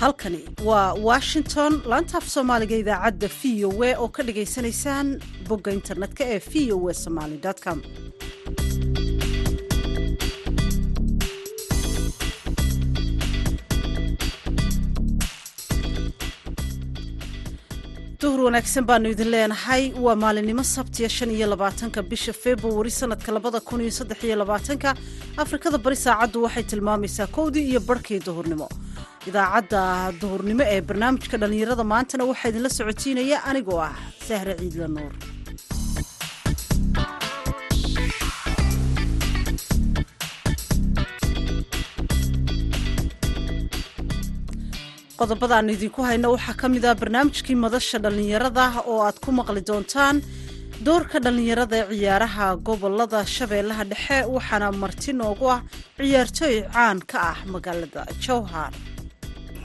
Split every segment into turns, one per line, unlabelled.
halkani waa washington laantaaf soomaaliga idaacadda v o a oo ka dhagaysanaysaan bogga internetka ee v o a somaly com duhur wanaagsan baanu idin leenahay. Waa maalinimo sabtiya shan iyo labaatanka bisha februari sanadka labada kun iyo saddex iyo labaatanka. Afrikada bari saacaddu waxay tilmaamaysaa kowdii iyo barhkii duhurnimo. Idaacadda duhurnimo ee barnaamijka dhallinyarada maantana waxaa idinla socotiinaya anigoo ah sahre ciidla nuur qodobadaannu idinku hayno. Waxaa ka mid ah barnaamijkii madasha dhallinyarada oo aad ku maqli doontaan doorka dhallinyarada ee ciyaaraha gobollada shabeellaha dhexe waxaana marti noogu ah ciyaartooy caan ka ah magaalada jowhar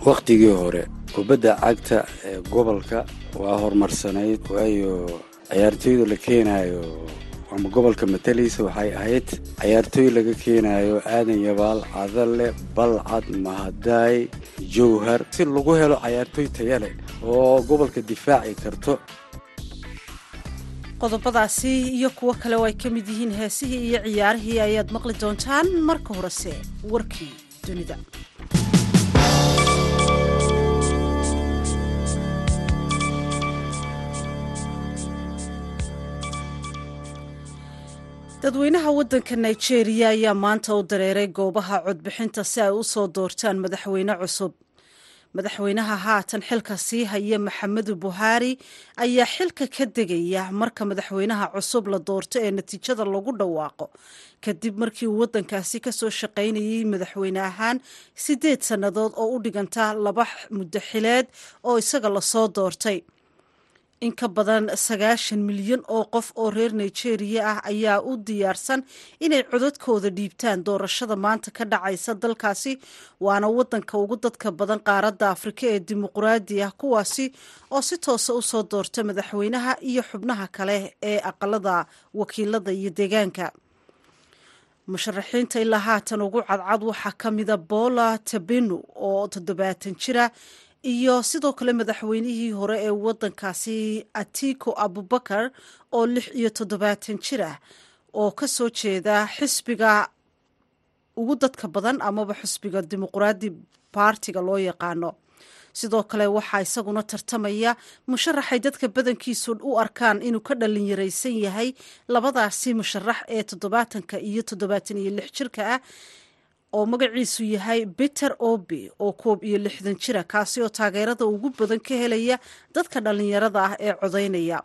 wakhtigii hore kubadda cagta ee gobolka waa horumarsanayd waayo ciyaartooyda la keenaayo ama gobolka matalaysa waxay ahayd ciyaartooy laga keenaayo aadan yabaal cadalle balcad mahadaay jowhar si lagu helo ciyaartooy taya leh oo gobolka difaaci karto.
Qodobadaasi iyo kuwo kale oo ay ka mid yihiin heesihii iyo ciyaarihii ayaad maqli doontaan marka horese warkii dunida dadweynaha waddanka nigeria ayaa maanta u dareeray goobaha codbixinta si ay u soo doortaan madaxweyne cusub. Madaxweynaha haatan xilka sii haya maxamedu buhaari ayaa xilka ka degaya marka madaxweynaha cusub la doorto ee natiijada lagu dhawaaqo. Kadib markii uu waddankaasi ka soo shaqaynayay madaxweyne ahaan siddeed sannadood oo u dhiganta laba muddo xileed oo isaga la soo doortay in ka badan sagaashan milyan oo qof oo reer nigeria ah ayaa u diyaarsan inay codadkooda dhiibtaan doorashada maanta ka dhacaysa dalkaasi waana wadanka ugu dadka badan qaaradda afrika ee dimuquraadi ah kuwaasi oo si toosa u soo doorta madaxweynaha iyo xubnaha kale ee aqalada wakiilada iyo deegaanka. Musharaxiinta ilaa haatan ugu cadcad waxaa ka mida bola tabenu oo toddobaatan jira iyo sidoo kale madaxweynihii hore ee wadankaasi atiko abubakar oo lix iyo toddobaatan jir ah oo ka soo jeeda xisbiga ugu dadka badan amaba xisbiga dimuquraadi baartiga loo yaqaano. Sidoo kale waxaa isaguna tartamaya musharaxay dadka badankiisu u arkaan inuu ka dhalinyaraysan yahay labadaasi musharax ee toddobaatanka iyo toddobaatan iyo lix jirka ah oo magaciisu yahay peter obi oo koob iyo lixdan jira kaasi oo taageerada ugu badan ka helaya dadka dhallinyarada ah ee codaynaya.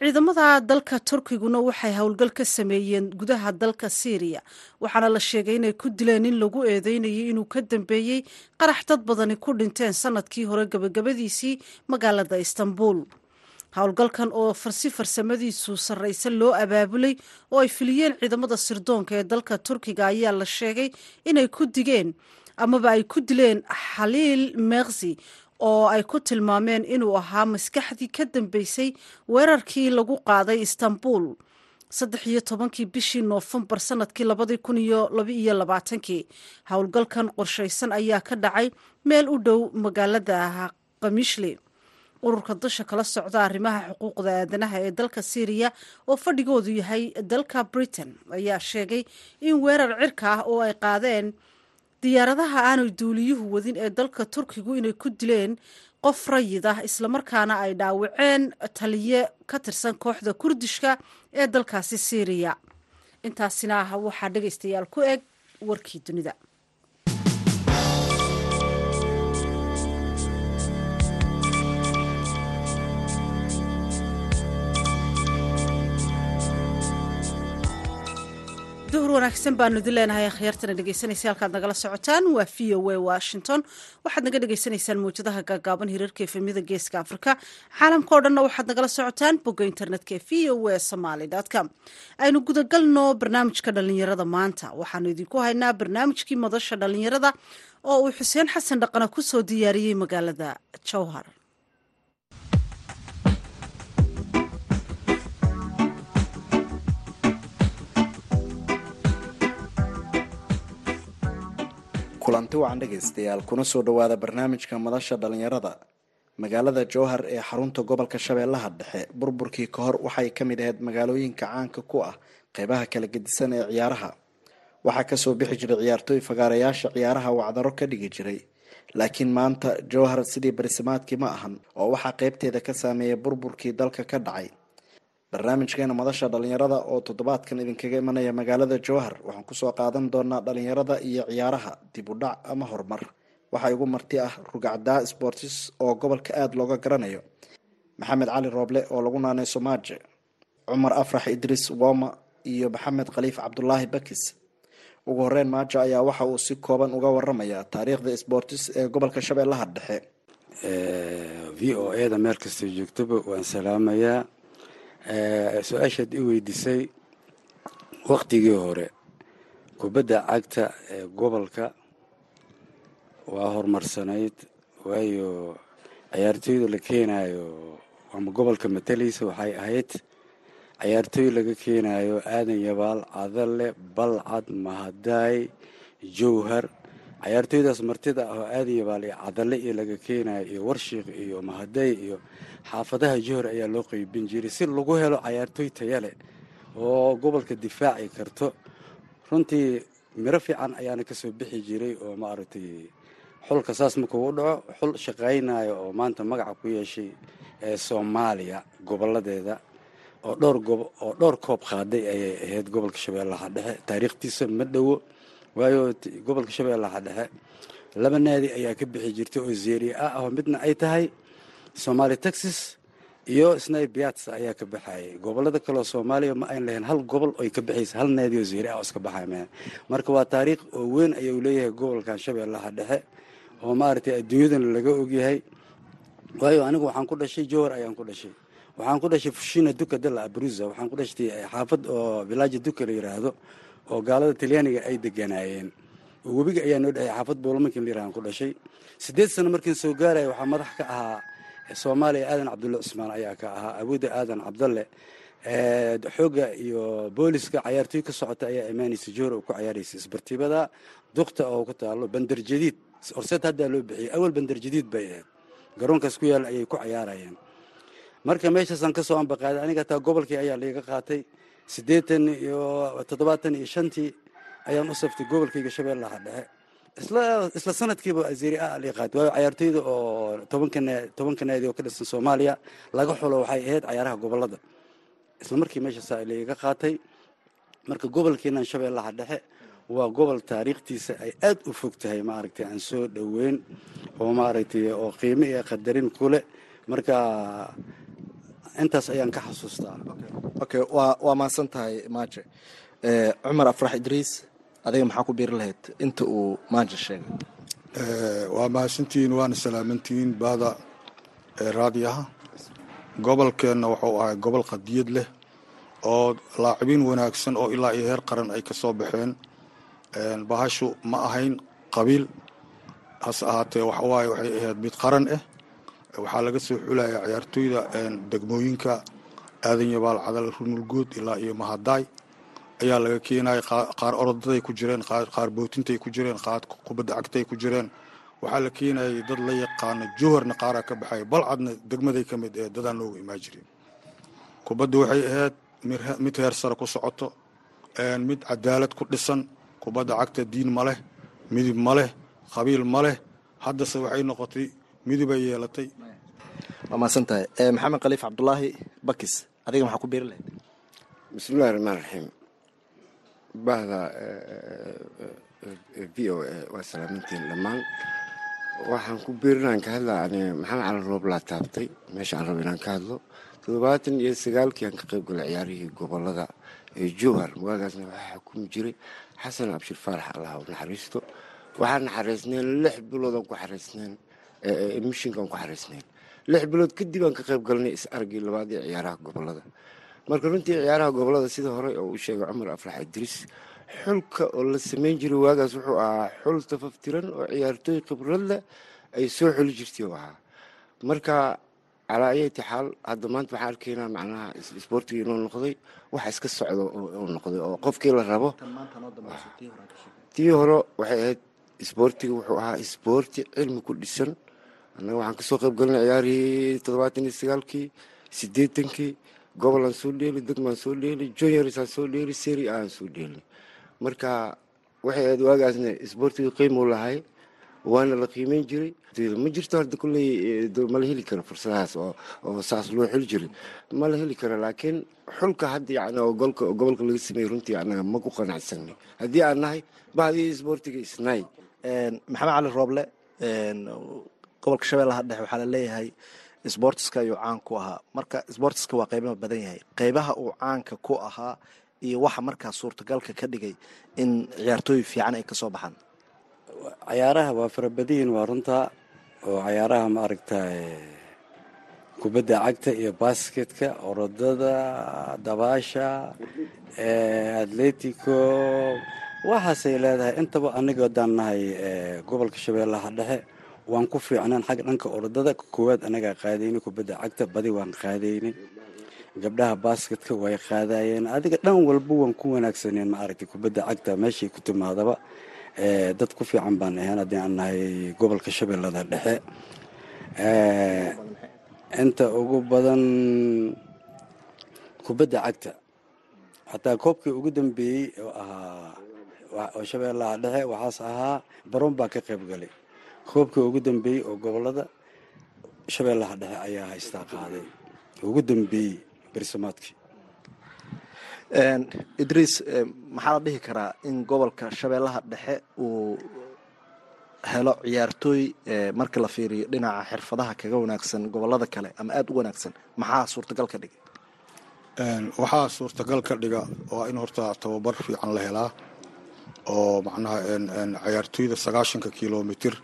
Ciidamada dalka turkiguna waxay howlgal ka sameeyeen gudaha dalka syriya waxaana la sheegay inay ku dileen in lagu eedeynayay inuu ka dambeeyey qarax dad badani ku dhinteen sannadkii hore gabagabadiisii magaalada istanbul howlgalkan oo farsi farsamadiisu sarraysa loo abaabulay oo ay filiyeen ciidamada sirdoonka ee dalka turkiga ayaa la sheegay inay ku digeen amaba ay ku dileen xaliil meeksi oo ay ku tilmaameen inuu ahaa maskaxdii ka dambeysay weerarkii lagu qaaday istanbul. Saddex iyo tobankii bishii noofembar sannadkii labadii kun iyo labaiyo labaatankii howlgalkan qorshaysan ayaa ka dhacay meel u dhow magaalada kamishli ururka dasha kala socda arrimaha xuquuqda aadanaha ee dalka syriya oo fadhigoodu yahay dalka britain. Ayaa sheegay in weerar cirka ah oo ay qaadeen diyaaradaha aanay duuliyuhu wadin ee dalka turkigu inay ku dileen qof rayid ah islamarkaana ay dhaawaceen taliye ka tirsan kooxda kurdishka ee dalkaasi syriya intaasina waxaa dhegaystayaal ku eg warkii dunida duhur wanaagsan baanu idin leenahay akhyaartana dhegeysanaysa halkaad nagala socotaan. Waa v o a washington. Waxaad naga dhegeysanaysaan mawjadaha gaagaaban hirarka efemyada geeska afrika. Caalamka o dhanna waxaad nagala socotaan bogga internetka e v o a somaly com. Aynu gudagalno barnaamijka dhallinyarada maanta. Waxaanu idinku haynaa barnaamijkii madasha dhallinyarada oo uu xuseen xasan dhaqana ku soo diyaariyey magaalada jowhar
kulanti wacan dhegaystayaal kuna soo dhowaada barnaamijka madasha dhallinyarada. Magaalada jowhar ee xarunta gobolka shabeellaha dhexe burburkii ka hor waxay ka mid ahayd magaalooyinka caanka ku ah qeybaha kala gedisan ee ciyaaraha. Waxaa ka soo bixi jiray ciyaartooy fagaarayaasha ciyaaraha wacdaro ka dhigi jiray. Laakiin maanta jowhar sidii barisamaadkii ma ahan oo waxaa qeybteeda ka saameeyay burburkii dalka ka dhacay barnaamijkeena madasha dhalinyarada oo toddobaadkan idinkaga imanaya magaalada jowhar waxaan ku soo qaadan doonaa dhalinyarada iyo ciyaaraha dib u dhac ama horumar. Waxaa igu marti ah rugacdaa sportis oo gobolka aada looga garanayo. Maxamed cali rooble oo lagu naanay somaaje cumar afrax idriis woma iyo maxamed khaliif cabdulaahi bakis. Ugu horeyn maajo ayaa waxa uu si kooban uga waramaya taariikhda sportis ee gobolka shabeellaha dhexe.
V o e da meel kastoo joogtaba waan salaamayaa su'aashaad i weydiisay waktigii hore kubadda cagta ee gobolka waa horumarsanayd waayo ciyaartooyda la keenayo ama gobolka matalaysa waxay ahayd ciyaartooy laga keenayo aadan yabaal cadalle balcad mahadaay jowhar ciyaartooydaas martida ah oo aadan yabaal iyo cadalle iyo laga keenayo iyo warshiik iyo mahadaay iyo xaafadaha jowhar ayaa loo qeybin jiray si lagu helo ciyaartooy tayale oo gobolka difaaci karto. Runtii miro fiican ayaana ka soo bixi jiray oo maaragtay xulka saas markuu dhaco xul shaqaynayo oo maanta magaca ku yeeshay ee soomaaliya goboladeeda oo dhowr koob qaaday ayay ahayd gobolka shabeellaha dhexe. Taariikhtiisa ma dhowo waayo gobolka shabeellaha dhexe laba naadi ayaa ka bixi jirtay oo zeria ah oo midna ay tahay somaali texas iyo snai biats ayaa ka baxayay gobollada kaleoo soomaaliya ma ayn lahayn hal gobol oy ka baxaysa hal naadi oo zeria ah oo iska baxay meen. Marka waa taariikh oo weyn ayuu leeyahay gobolkan shabeellaha dhexe oo maaragtay adduunyadana laga ogyahay waayo anigu waxaan ku dhashay jowhar ayaan ku dhashay. Waxaan ku dhashay fushina duka della abruza waxaan ku dhashtay xaafad oo vilaaja duka la yiraahdo oo gaalada talyaaniga ay deganaayeen webiga ayaa noo dhexay xaafad boolamankin la yirahdan ku dhashay. Siddeed sano markiin soo gaaraya waxaa madax ka ahaa soomaaliya aadan cabdulle cusmaan ayaa ka ahaa awoodda aadan cabdalle xoogga iyo booliska cayaartooy ka socota ayaa imaanaysa jowhar oo ku cayaaraysa isbartibada. Dukta oo ku taalo bandar jadiid horseed haddaa loo bixiyay awal bandar jadiid bay ahayd. Garoonkaas ku yaalla ayay ku cayaarayeen. Marka meeshaasaan ka soo ambaqaaday aniga taa gobolkii ayaa laiga qaatay siddeetan iyo toddobaatan iyo shantii ayaan u saftay gobolkayga shabeellaha dhexe. Isla isla sanadkiiba azeri a qaatay waayo cayaartooyda oo tobanka tobanka naadi oo ka dhisan soomaaliya laga xulo waxay ahayd cayaaraha gobollada. Isla markii meeshaasaa laiga qaatay marka gobolkeenan shabeellaha dhexe waa gobol taariikhtiisa ay aada u fog tahay maaragtay aan soo dhoweyn oo maaragtay oo qiimo iyo qadarin ku leh. Marka intaas ayaan ka xasuustaa.
Okay. Waa waa mahadsan tahay maaje. Cumar afrax idriis adiga maxaa ku biiri lahayd inta uu maaje sheegay?
Waa mahadsantihiin waana salaamantihiin baada raadiyaha. Gobolkeenna wuxuu ahay gobol qadiyad leh oo laacibiin wanaagsan oo ilaa iyo heer qaran ay ka soo baxeen. Bahashu ma ahayn qabiil. Hase ahaatee waxawaaye waxay ahayd mid qaran ah waxaa laga soo xulaya ciyaartooyda degmooyinka aadan yabaal cadal runulguud ilaa iyo mahadaay ayaa laga keenaya qaar orodaday ku jireen qaar bootintay ku jireen qaar kubadda cagtay ku jireen. Waxaa la keenayay dad la yaqaana jowharna qaaraa ka baxaya balcadna degmaday ka mid ee dadaan looga imaan jirin kubadda waxay ahayd mid heer sare ku socoto mid cadaalad ku dhisan. Kubadda cagta diin ma leh midib ma leh qabiil ma leh. Haddase waxay noqotay midibay yeelatay.
Waa mahadsan tahay maxamed khaliif cabdulaahi bakis adiga maxaa ku biiri lahayd
bismillahi raxmaan raxiim bahda v o a waa salaamintiin dhammaan. Waxaan ku biirinaan ka hadlaa ani maxamed cali roob laa taabtay meesha aan rabo inaan ka hadlo. Toddobaatan iyo sagaalkii aan ka qayb galay ciyaarihii gobollada ee jowhar waagaasna waxaa xukumi jiray xasan abshir faarax allah u naxariisto. Waxaan naxariisneen lix biloodaan ku xariisneen mishinkaan ku xariisneen lix bilood kadib aan ka qayb galnay is argii labaad ee ciyaaraha gobollada marka runtii ciyaaraha gobollada sida hore oo uu sheegay cumar afrax idriis xulka oo la samayn jiray waagaas wuxuu ahaa xul tafaftiran oo ciyaartooy khibrad leh ay soo xuli jirtay ahaa. Marka calaa ayati xaal hadda maanta waxaan arkaynaa macnaha isboortigii inuu noqday wax iska socdo uu noqday oo qofkii la rabo. Tii hore waxay ahayd isboortiga wuxuu ahaa isboorti cilmi ku dhisan annaga waxaan ka soo qayb galinay ciyaarihii toddobaatan iyo sagaalkii siddeetankii gobolaan soo dheeli degmaan soo dheeli juniors-aan soo dheeli seri aan soo dheeli marka waxay aad waagaasna isboortiga qiimuu lahay waana la qiimeyn jiray. Ma jirto hadda kulley mala heli karo fursadahaas oo saas loo xili jiray? Ma la heli karo laakiin xulka hadda yani oo gobolka laga sameeyey runtii annaga ma ku qanacsanay haddii aan nahay bahdii isboortiga isnaay
maxamed cali rooble gobolka shabeellaha dhexe waxaa la leeyahay sboortiska ayuu caan ku ahaa. Marka sboortiska waa qeybaha badan yahay. Qeybaha uu caanka ku ahaa iyo waxa markaa suurtagalka ka dhigay in ciyaartooy fiican ay ka soo baxaan.
Cayaaraha waa farabadiyin waa runtaa oo cayaaraha ma aragta kubadda cagta iyo basketka orodada dabaasha atletico. Waxaasay leedahay intaba aniga nahay gobolka shabeellaha dhexe waan ku fiicnaan xag dhanka orodada koowaad anagaa qaadayna kubadda cagta badi waan qaadaynay gabdhaha basketka way qaadayeen. Adiga dhan walba waan ku wanaagsaneen ma aragtay kubadda cagta meeshay ku timaadaba dad ku fiican baan ahayn haddii aan nahay gobolka shabeellada dhexe. Inta ugu badan kubadda cagta hataa koobkii ugu dambeeyey oo ahaa oo shabeellaha dhexe waxaas ahaa baroon baa ka qayb galay koobkii ugu dambeeyey oo gobollada shabeellaha dhexe ayaa haystaa qaaday. Ugu dambeeyey bersamaadkii
idriis maxaa la dhihi karaa in gobolka shabeellaha dhexe uu helo ciyaartooy markii la fiiriyo dhinaca xirfadaha kaga wanaagsan gobollada kale ama aada u wanaagsan? Maxaa suurtagal ka dhigay?
Waxaa suurtagal ka dhiga waa in horta tababar fiican la helaa oo macnaha cayaartooyda sagaashanka kilomitir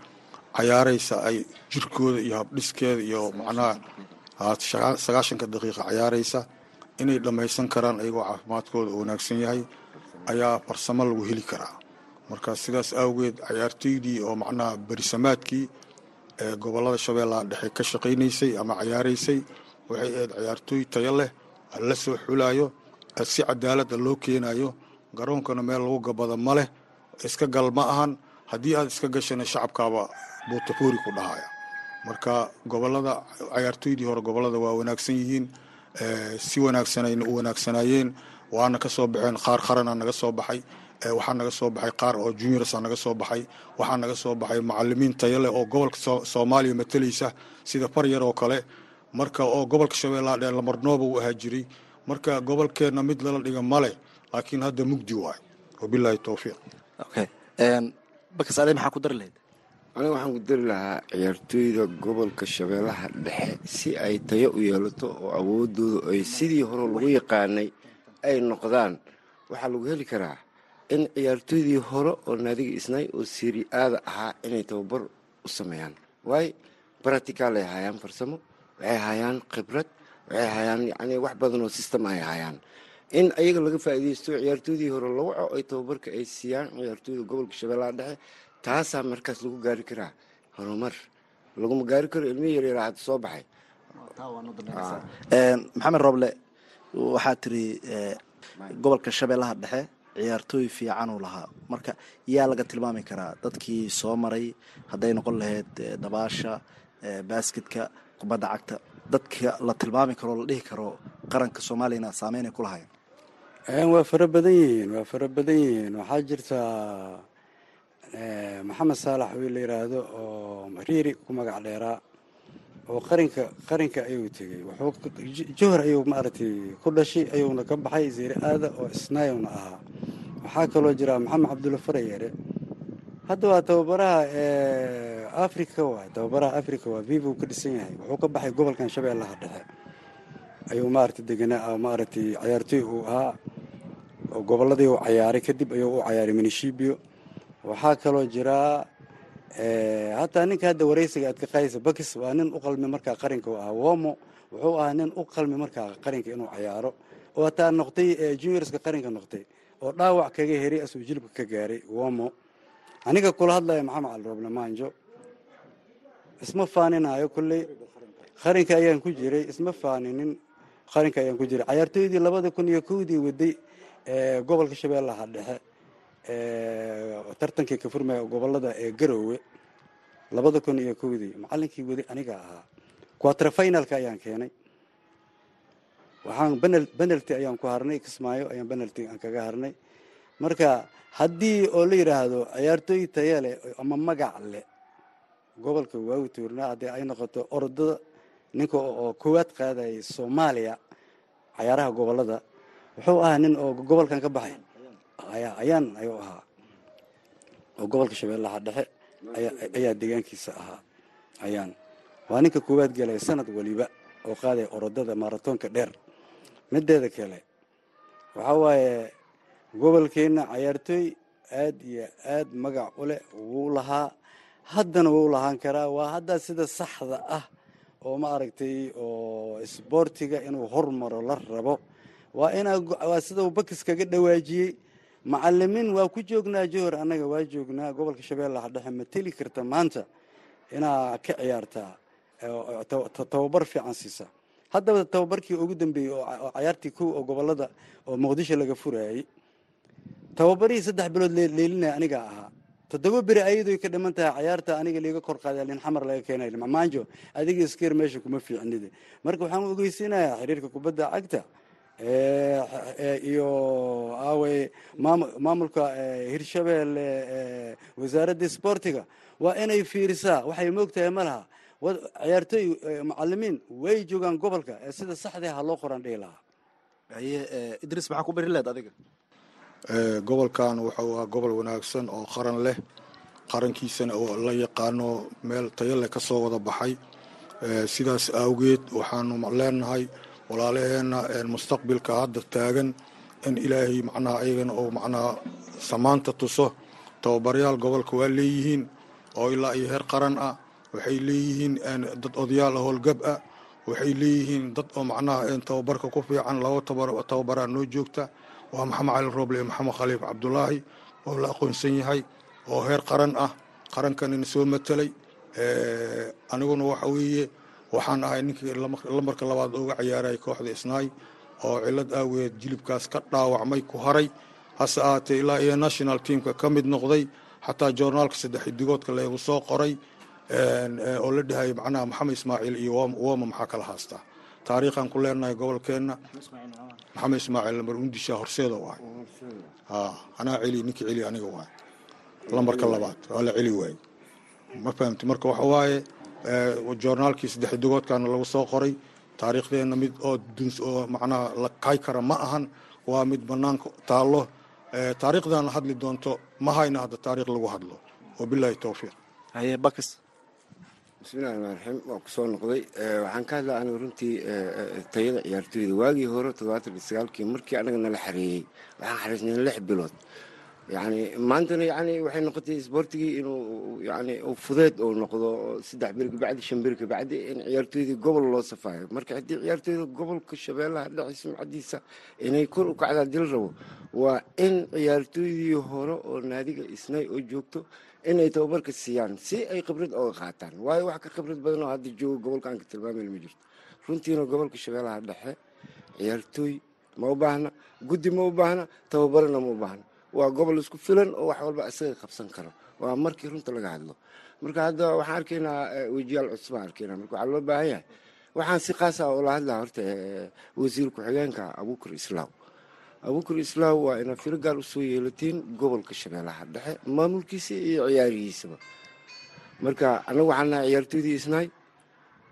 cayaaraysa ay jirkooda iyo habdhiskeeda iyo macnaha sagaashanka daqiiqa cayaaraysa inay dhammaysan karaan ayagoo caafimaadkooda u wanaagsan yahay ayaa farsamo lagu heli karaa. Marka sidaas awgeed cayaartoydii oo macnaha berisamaadkii ee gobollada shabeellaha dhexe ka shaqaynaysay ama cayaaraysay waxay ahayd cayaartooy tayo leh la soo xulaayo si cadaalada loo keenayo garoonkana meel lagu gabada ma leh iska gal ma ahan haddii aad iska gashana shacabkaaba buutafoori ku dhahaya marka gobollada cayaartooydii hore gobollada waa wanaagsan yihiin si wanaagsanayna u wanaagsanaayeen waana ka soo baxeen qaar qarana naga soo baxay waxaa naga soo baxay qaar oo juniors naga soo baxay waxaa naga soo baxay macalimiin tayo leh oo gobolka soomaaliya matalaysa sida faryar oo kale. Marka oo gobolka shabeellaha dhee lamarnooba u ahaa jiray. Marka gobolkeenna mid lala dhiga male laakiin hadda mugdi waay. Wabilaahi towfiiq
okay. Bakas ade maxaa ku dari lahayd
aniga waxaan ku dari lahaa ciyaartooyda gobolka shabeellaha dhexe si ay tayo u yeelato oo awoodooda ay sidii hore lagu yaqaanay ay noqdaan. Waxaa lagu heli karaa in ciyaartooydii hore oo naadiga isnay oo siri aada ahaa inay tababar u sameeyaan. Waayo baratical ay hayaan farsamo waxay hayaan khibrad waxay hayaan yani wax badan oo system ay hayaan. In ayaga laga faa'iidaysto ciyaartooydii hore lagu co ay tababarka ay siiyaan ciyaartooyda gobolka shabeellaha dhexe taasaa markaas lagu gaari karaa horumar. Laguma gaari karo ilmihii yaryara hadda soo baxay.
Maxamed roble waxaa tiri gobolka shabeellaha dhexe ciyaartooy fiicanuu lahaa. Marka yaa laga tilmaami karaa dadkii soo maray hadday noqon lahayd dabaasha basketka kubadda cagta. Dadka la tilmaami karoo la dhihi karo qaranka soomaaliyana saameynay ku lahayen
waa fara badan yihiin waa fara badan yihiin. Waxaa jirta maxamed saalax wiil la yidhaahdo oo riiri ku magac dheeraa oo qarinka qarinka ayuu tegey. Johor ayuu maaragtay ku dhashay ayuuna ka baxay zeyre aada oo isnaayowna ahaa. Waxaa kaloo jira maxamed cabdulla farayere hadda waa tababaraha africa waay tababaraha africa waa vivo ka dhisan yahay. Wuxuu ka baxay gobolkan shabeellaha dhexe. Ayuu maaragtay deganaa maaragtay cayaartooy uu ahaa oo gobolladii uu cayaaray kadib ayuu u cayaaray minishibio waxaa kaloo jiraa hataa ninka hadda wareysiga aad ka bakis waa nin u qalmi markaa qarinka u ahaa womo. Wuxuu ahaa nin u qalmi markaa qarinka inuu cayaaro. Oo hataa noqtay juniorska qarinka noqtay oo dhaawac kaga heray asuu jilibka ka gaaray womo. Aniga kula hadlaya maxamed cali roble maanjo isma faaninayo kulley. Qarinka ayaan ku jiray isma faaninin qarinka ayaan ku jiray. Cayaartooydii labada kun iyo kowdii waday gobolka shabeellaha dhexe tartankii ka furmaya gobollada ee garoowe labada kun iyo kowdii macalinkii weli aniga ahaa quaterfinalka ayaan keenay. Waxaan benalty ayaan ku harnay kismaayo ayaan benalty aan kaga harnay. Marka haddii oo la yidhaahdo ciyaartooy taya ama magac leh gobolka waagu tuurnaa haddii ay noqoto orodada ninka oo koowaad qaadayay soomaaliya cayaaraha gobollada wuxuu ahaa nin oo gobolkan ka baxay ayaan ayuu ahaa. Oo gobolka shabeellaha dhexe ayaa deegaankiisa ahaa. Ayaan. Waa ninka koowaad gelaya sanad waliba oo qaadaya orodada maratoonka dheer. Mideeda kale waxaa waaye gobolkeenna cayaartooy aad iyo aad magac u leh wuu lahaa. Haddana wuu lahaan karaa. Waa hadda sida saxda ah oo ma aragtay oo isboortiga inuu hormaro la rabo. Waa inaa waa sida uu bakis kaga dhawaajiyey macalimiin waa ku joognaa johor annaga waa joognaa gobolka shabeellaha dhexe ma teli karta maanta inaa ka ciyaartaa tababar fiican siisa. Haddaba tababarkii ugu dambeeyey oo cayaartii kow oo gobollada oo muqdisho laga furayay tababarihii saddex bilood leelinaya anigaa ahaa. Toddoba beri ayadoy ka dhiman tahay cayaarta aniga liiga kor qaaday lin xamar laga keenay. Maanjo adiga iskeer meesha kuma fiicnide. Marka waxaan ogeysiinayaa xiriirka kubadda cagta iyo aawe maamulka hirshabeelle wasaaradda sboortiga waa inay fiirisaa waxay moogtahay ma laha. Ciyaartooy macalimiin way joogaan gobolka ee sida saxdee ha loo qoran dhihi lahaa
haye idris maxaa ku beri leed adiga?
Gobolkan wuxuu ahaa gobol wanaagsan oo qaran leh. Qarankiisana oo la yaqaano meel tayo leh ka soo wada baxay. Sidaas awgeed waxaanu leenahay walaalaheenna mustaqbilka hadda taagan in ilaahay macnaha ayagana oo macnaha samaanta tuso tababaryaal gobolka waa leeyihiin oo ilaa iyo heer qaran ah waxay leeyihiin dad odayaal howlgab ah waxay leeyihiin dad oo macnaha tababarka ku fiican laba tababaraa noo joogta waa maxamed cali rooble iyo maxamed khaliif cabdulaahi oo la aqoonsan yahay oo heer qaran ah qarankanina soo matelay aniguna waxa weeye waxaan ahay ninkii lambarka labaad uga ciyaaray kooxda isnaay oo cilad aaweed jilibkaas ka dhaawacmay ku haray. Hase ahaatee ilaa iyo national teamka ka mid noqday xataa joornaalka saddex xidigoodka leegu soo qoray oo la dhahay macnaha maxamed ismaaciil iyo woma maxaa kala haastaa taariikhaan ku leenahay gobolkeenna. Maxamed ismaaciil lambar undisha horseeda waay. Anaa celi ninkii celi aniga waay. Lambarka labaad waa la celi waay ma fahamti? Marka waxa waaye joornaalkii saddex xidigoodkaana lagu soo qoray taariikhdeenna mid oo oo macnaha la kay kara ma ahan waa mid banaanka taallo. Taariikhdan hadli doonto ma hayna hadda taariikh lagu hadlo. Wabilaahi towfiiq
haye bakis.
Bismillahi raxmaan raxiim waa ku soo noqday. Waxaan ka hadlaa anigu runtii tayada ciyaartooyda waagii hore toddobaatan iyo sagaalkii markii anaga nala xareeyey waxaan xariisnay lix bilood yani maantana yani waxay noqotay isboortigii inuu yani fudeed uu noqdo saddex beri kabacdi shan beri kabacdi in ciyaartooydii gobol loo safaayo. Marka haddii ciyaartooyda gobolka shabeellaha dhexi sumcadiisa inay kor u kacdaa dil rabo waa in ciyaartooydii hore oo naadiga isnay oo joogto inay tababarka siiyaan si ay khibrad ooga qaataan. Waayo wax ka khibrad badan oo hadda jooga gobolka aan ka tilmaamayn ma jirto. Runtiina gobolka shabeellaha dhexe ciyaartooy ma u baahna guddi ma u baahna tababarana ma u baahna waa gobol isku filan oo wax walba isaga qabsan karo. Waa markii runta laga hadlo. Marka hadda waxaan arkaynaa wejiyaal cusubaan arkaynaa. Marka waxaa loo baahan yahay. Waxaan si khaasa oo la hadlaa horta wasiir ku-xigeenka abuukar islaaw abuukar islaaw waa inaad firo gaar u soo yeelatiin gobolka shabeellaha dhexe maamulkiisa iyo ciyaarihiisaba. Marka anagu waxaan nahay ciyaartooydii isnahay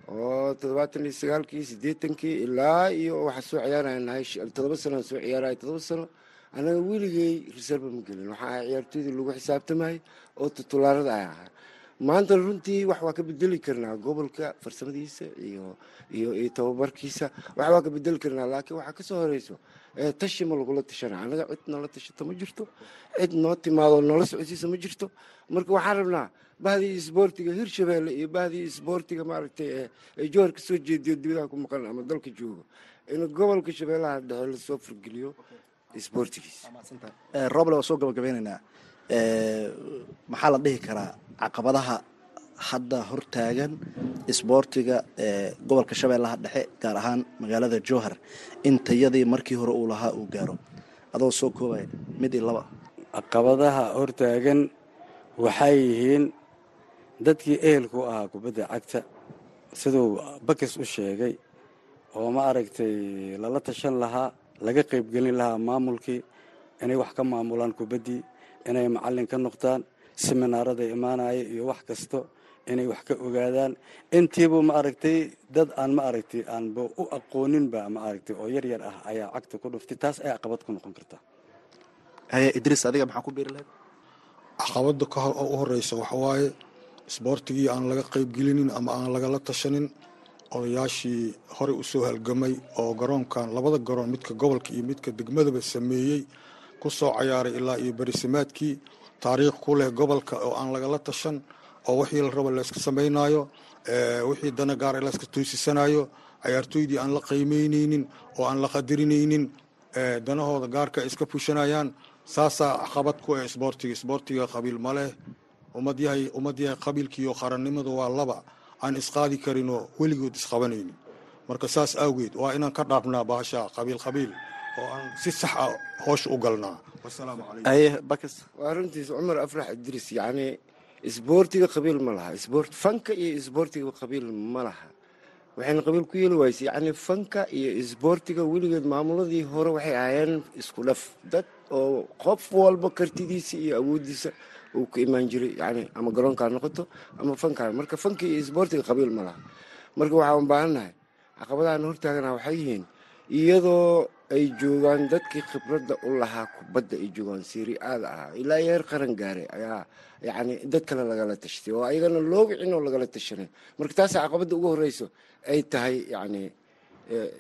oo toddobaatan iyo sagaalkii siddeetankii ilaa iyo waxaa soo ciyaaraya nahay todoba sanoan soo ciyaaraya todoba sano anaga weligay reserva ma gelin. Waxaa ciyaartooydii lagu xisaabtamayay oo tutulaarada ay ahaa. Maanta runtii wax waa ka bedeli karnaa gobolka farsamadiisa iyo tababarkiisa. Wax waa ka bedeli karnaa laakiin waxaa ka soo horeyso tashi ma lagula tashana. Anaga cid noola tashato ma jirto cid noo timaado noola socodsiisa ma jirto. Marka waxaan rabnaa bahdii isboortiga hirshabeelle iyo bahdii isboortiga maaragtay ee jowhar ka soo jeediyo dibadaha ku maqan ama dalka joogo. In gobolka shabeellaha dhexe la soo furgeliyo isboortigiis
roble waa soo gabagabeynaynaa maxaa la dhihi karaa caqabadaha hadda hortaagan isboortiga gobolka shabeellaha dhexe gaar ahaan magaalada jowhar in tayadii markii hore uu lahaa uu gaaro. Adoo soo koobaya mid iyo laba.
Caqabadaha hortaagan waxay yihiin dadkii ehelku ahaa kubadda cagta siduu bakis u sheegay oo ma aragtay lala tashan lahaa laga qaybgelin lahaa maamulkii inay wax ka maamulaan kubaddii inay macallin ka noqdaan seminaarada imaanaya iyo wax kasto inay wax ka ogaadaan. Intiiba ma aragtay dad aan ma aragtay aanba u aqooninba ma aragtay oo yar yar ah ayaa cagta ku dhuftay. Taas ayaa caqabad ku noqon karta
haye idriis adiga maxaa ku biiri lahayd?
Caqabada ka hor oo u horeysa waxawaaye isboortigii aan laga qaybgelinin ama aan lagala tashanin odayaashii horey u soo halgamay oo garoonkan labada garoon midka gobolka iyo midka degmadaba sameeyey ku soo cayaaray ilaa iyo berisamaadkii taariikh ku leh gobolka oo aan lagala tashan oo wixii la rabo layska samaynayo wixii dana gaara layska toysisanayo cayaartooydii aan la qiimeyneynin oo aan la qadirinaynin danahooda gaarka iska fushanayaan saasaa caqabad ku ah isboortiga isboortiga qabiil ma leh. Ummad yahay ummad yahay qabiilkiiyo qarannimadu waa laba aan isqaadi karinoo weligood isqabanaynin marka saas awgeed waa inaan ka dhaafnaa bahasha qabiil qabiil oo aan si sax ah hoosha u galnaa.
Waa runtiis cumar afrax idriis yacni isboortiga qabiil ma laha fanka iyo isboortiga qabiil ma laha. Waxayna qabiil ku yeeli wayse yacni fanka iyo isboortiga weligeed maamuladii hore waxay ahaayeen isku dhaf dad oo qof walba kartidiisa iyo awooddiisa uu ka imaan jiray yani ama garoonkaa noqoto ama fankaa marka fanka iyo isboortiga qabiil ma laha. Marka waxaan baahannahay caqabadahan hortaagana waxay yihiin iyadoo ay joogaan dadkii khibradda u lahaa kubadda ay joogaan siri aada ahaa ilaa heer qaran gaare ayaa yacni dad kale lagala tashtay oo ayagana loo wicin oo lagala tashanay marka taasa caqabadda ugu horeyso ay tahay yacni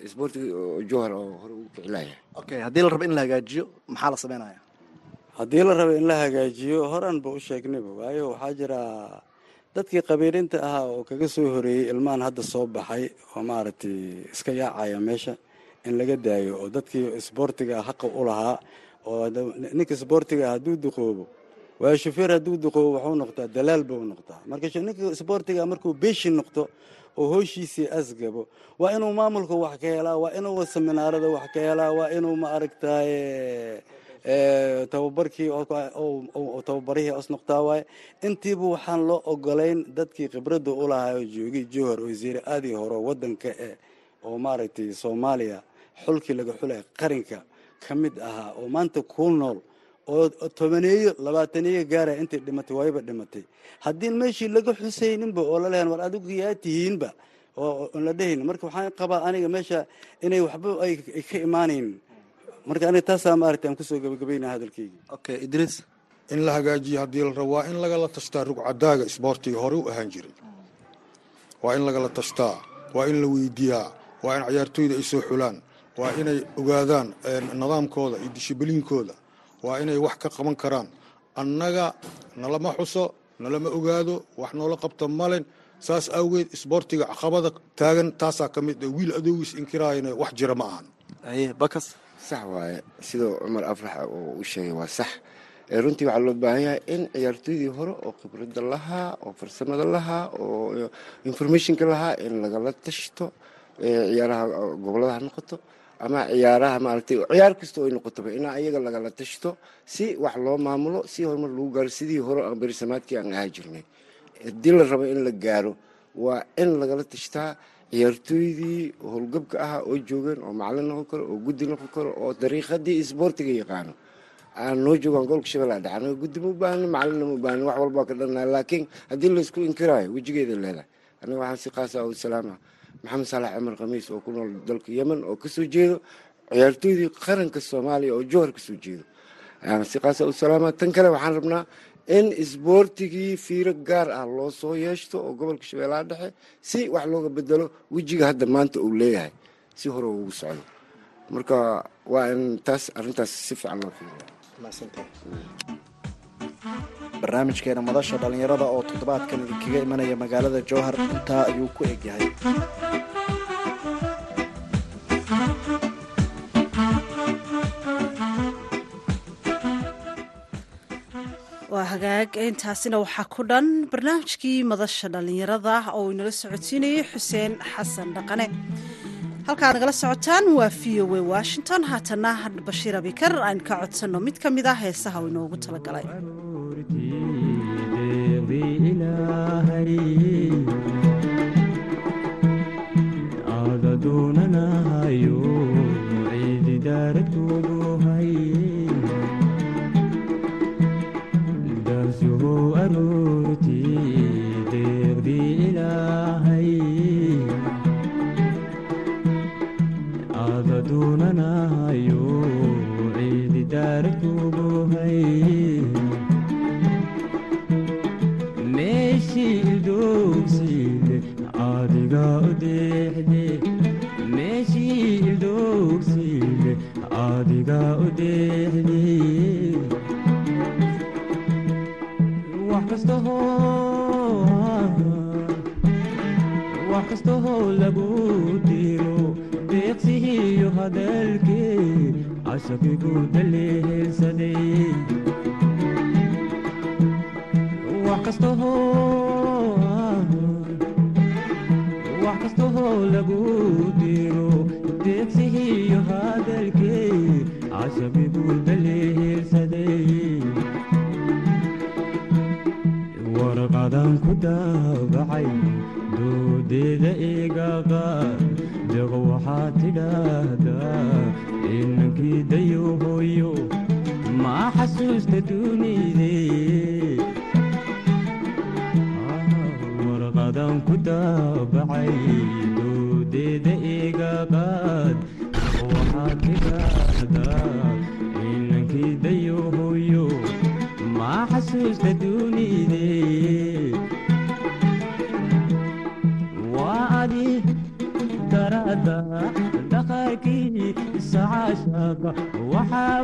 isboortiga jowhar oo hore ugu kicilaya
okay haddii la rabo in la hagaajiyo maxaa la sameynaya
haddii la rabo in la hagaajiyo horan ba u sheegnayba waayo waxaa jira dadkii qabiilinta ahaa oo kaga soo horeeyey ilmahan hadda soo baxay oo maaragtay iska yaacaya meesha in laga daayo oo dadkii isboortiga haqa u lahaa oo ninka isboortiga hadduu duqoobo waayo shufeer hadduu duqoobo wuxuu noqdaa dalaal buu noqdaa. Marka ninka isboortiga markuu beeshin noqdo oo hooshiisii asgabo waa inuu maamulka wax ka helaa waa inuu seminaarada wax ka helaa waa inuu ma aragtaye tababarkii tababarihii os noqtaa waaye intiiba waxaan loo ogolayn dadkii khibradda u lahaa oo joogay jowhar wasiire aadii hore wadanka e oo maaragtay soomaaliya xulkii laga xulay qarinka ka mid ahaa oo maanta kuu nool oo tobaneeyo labaataneeyo gaara intay dhimatay waayba dhimatay. Haddii meeshii laga xusayninba oo lalehan war adigu yaa tihiinba oo la dhehayn marka waxaan qabaa aniga meesha inay waxba ay ka imaanaynin marka aniga taasaa maaragtay aan ku soo gabagabaynaa hadalkeygi
okay idriis
in la hagaajiyo haddii la rabo waa in lagala tashtaa rugcadaaga isboortiga hore u ahaan jiray. Waa in lagala tashtaa waa in la weydiiyaa waa in cayaartooyda ay soo xulaan waa inay ogaadaan nidaamkooda iyo dishibiliinkooda waa inay wax ka qaban karaan. Annaga nalama xuso nalama ogaado wax noola qabta malen saas awgeed isboortiga caqabada taagan taasaa ka mid wiil adoogiis inkiraayana wax jira ma ahan
sax waaye sidoo cumar afrax oo u sheegay waa sax. Runtii waxaa loo baahan yahay in ciyaartooydii hore oo khibradda lahaa oo farsamada lahaa oo informationka lahaa in lagala tashto ciyaaraha gobollada ha noqoto ama ciyaaraha maaragtay ciyaar kasta oo ay noqotoba inaa iyaga lagala tashto si wax loo maamulo si horumar lagu gaaro sidii hore aan berisamaadkii aan ahaa jirnay. Haddii la rabo in la gaaro waa in lagala tashtaa ciyaartooydii howlgabka ahaa oo joogeen oo macalin noqon karo oo guddi noqon karo oo dariiqadii isboortiga yaqaano aan noo joogaan gobolka shabeellaha dhexe anaga guddi ma u baahni macalina ma u baahni wax walbaa ka dhannahay laakiin haddii laysku inkiraayo wejigeeda leedahay aniga waxaan si qaasa u salaama maxamed saalax cumar khamiis oo ku nool dalka yemen oo ka soo jeedo ciyaartooydii qaranka soomaaliya oo jowhar ka soo jeedo. Si qaasa u salaama. Tan kale waxaan rabnaa in isboortigii fiiro gaar ah loo soo yeeshto oo gobolka shabeellaha dhexe si wax looga bedelo wejiga hadda maanta uu leeyahay si hore ugu socdo. Marka waa in taas arrintaas si fiican loo fiiriya
barnaamijkeena madasha dhallinyarada oo toddobaadkan idinkaga imanaya magaalada jowhar intaa ayuu ku egyahay
waa hagaag intaasina waxaa ku dhan barnaamijkii madasha dhallinyarada oo inala socodsiinayay xuseen xasan dhaqane.
Halkaad nagala socotaan waa v o a washington. Haatana bashiir abikar aan ka codsanno mid ka mid ah heesaha uu inoogu talagalay kastaoo lagu diiro deeqsihiiyo hadalkii casabigu leehelsaday kastaoo warqadan ku daabacay deda eegaaga deeqo waxaad tidhaahdaa inankii dayo hooyo maa xasuusta duunayde warqadan ah, ku daabacay doodeeda eegaaqaad deeqo waxaad tidhaahdaa inankii dayo hooyo maa xasuusta waa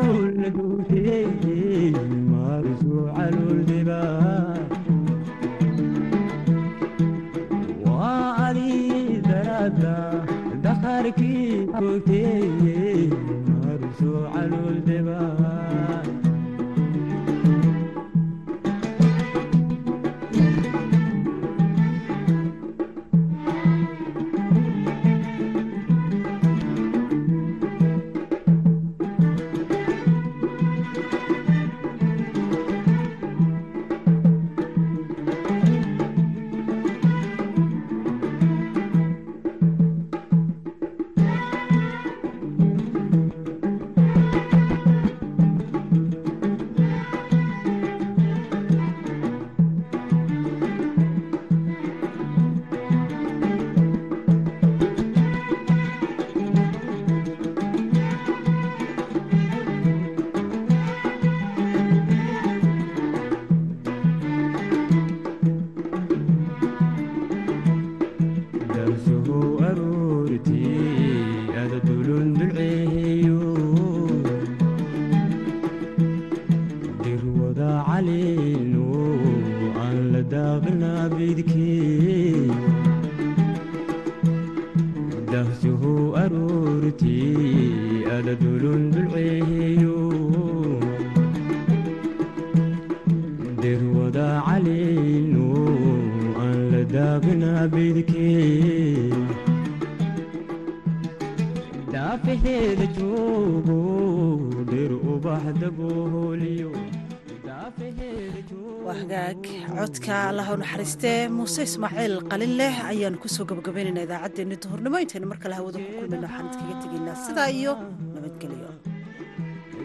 muuse ismaaciil qalin leh ayaanu ku soo gabagabaynayna idaacaddeenni duhurnimo. Intaynu mar kale hawada ku kulmayno waxaan idkaga tegaynaa. Sidaa iyo nabadgelyo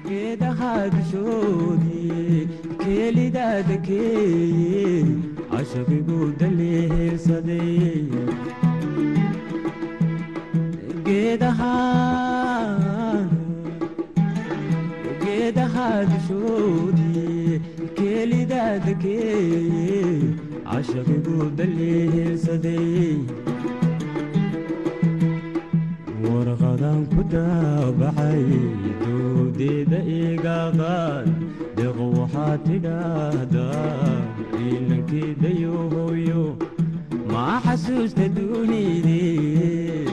geedaha dushoodii keelidaada keeye cashaqigu daleelsaday geedaha geedaha dushoodii keelidaada keeye maa xasuusta duunidee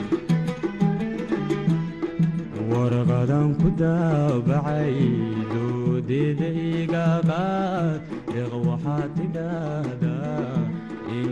warqadan ku waxaa tidhaahdaa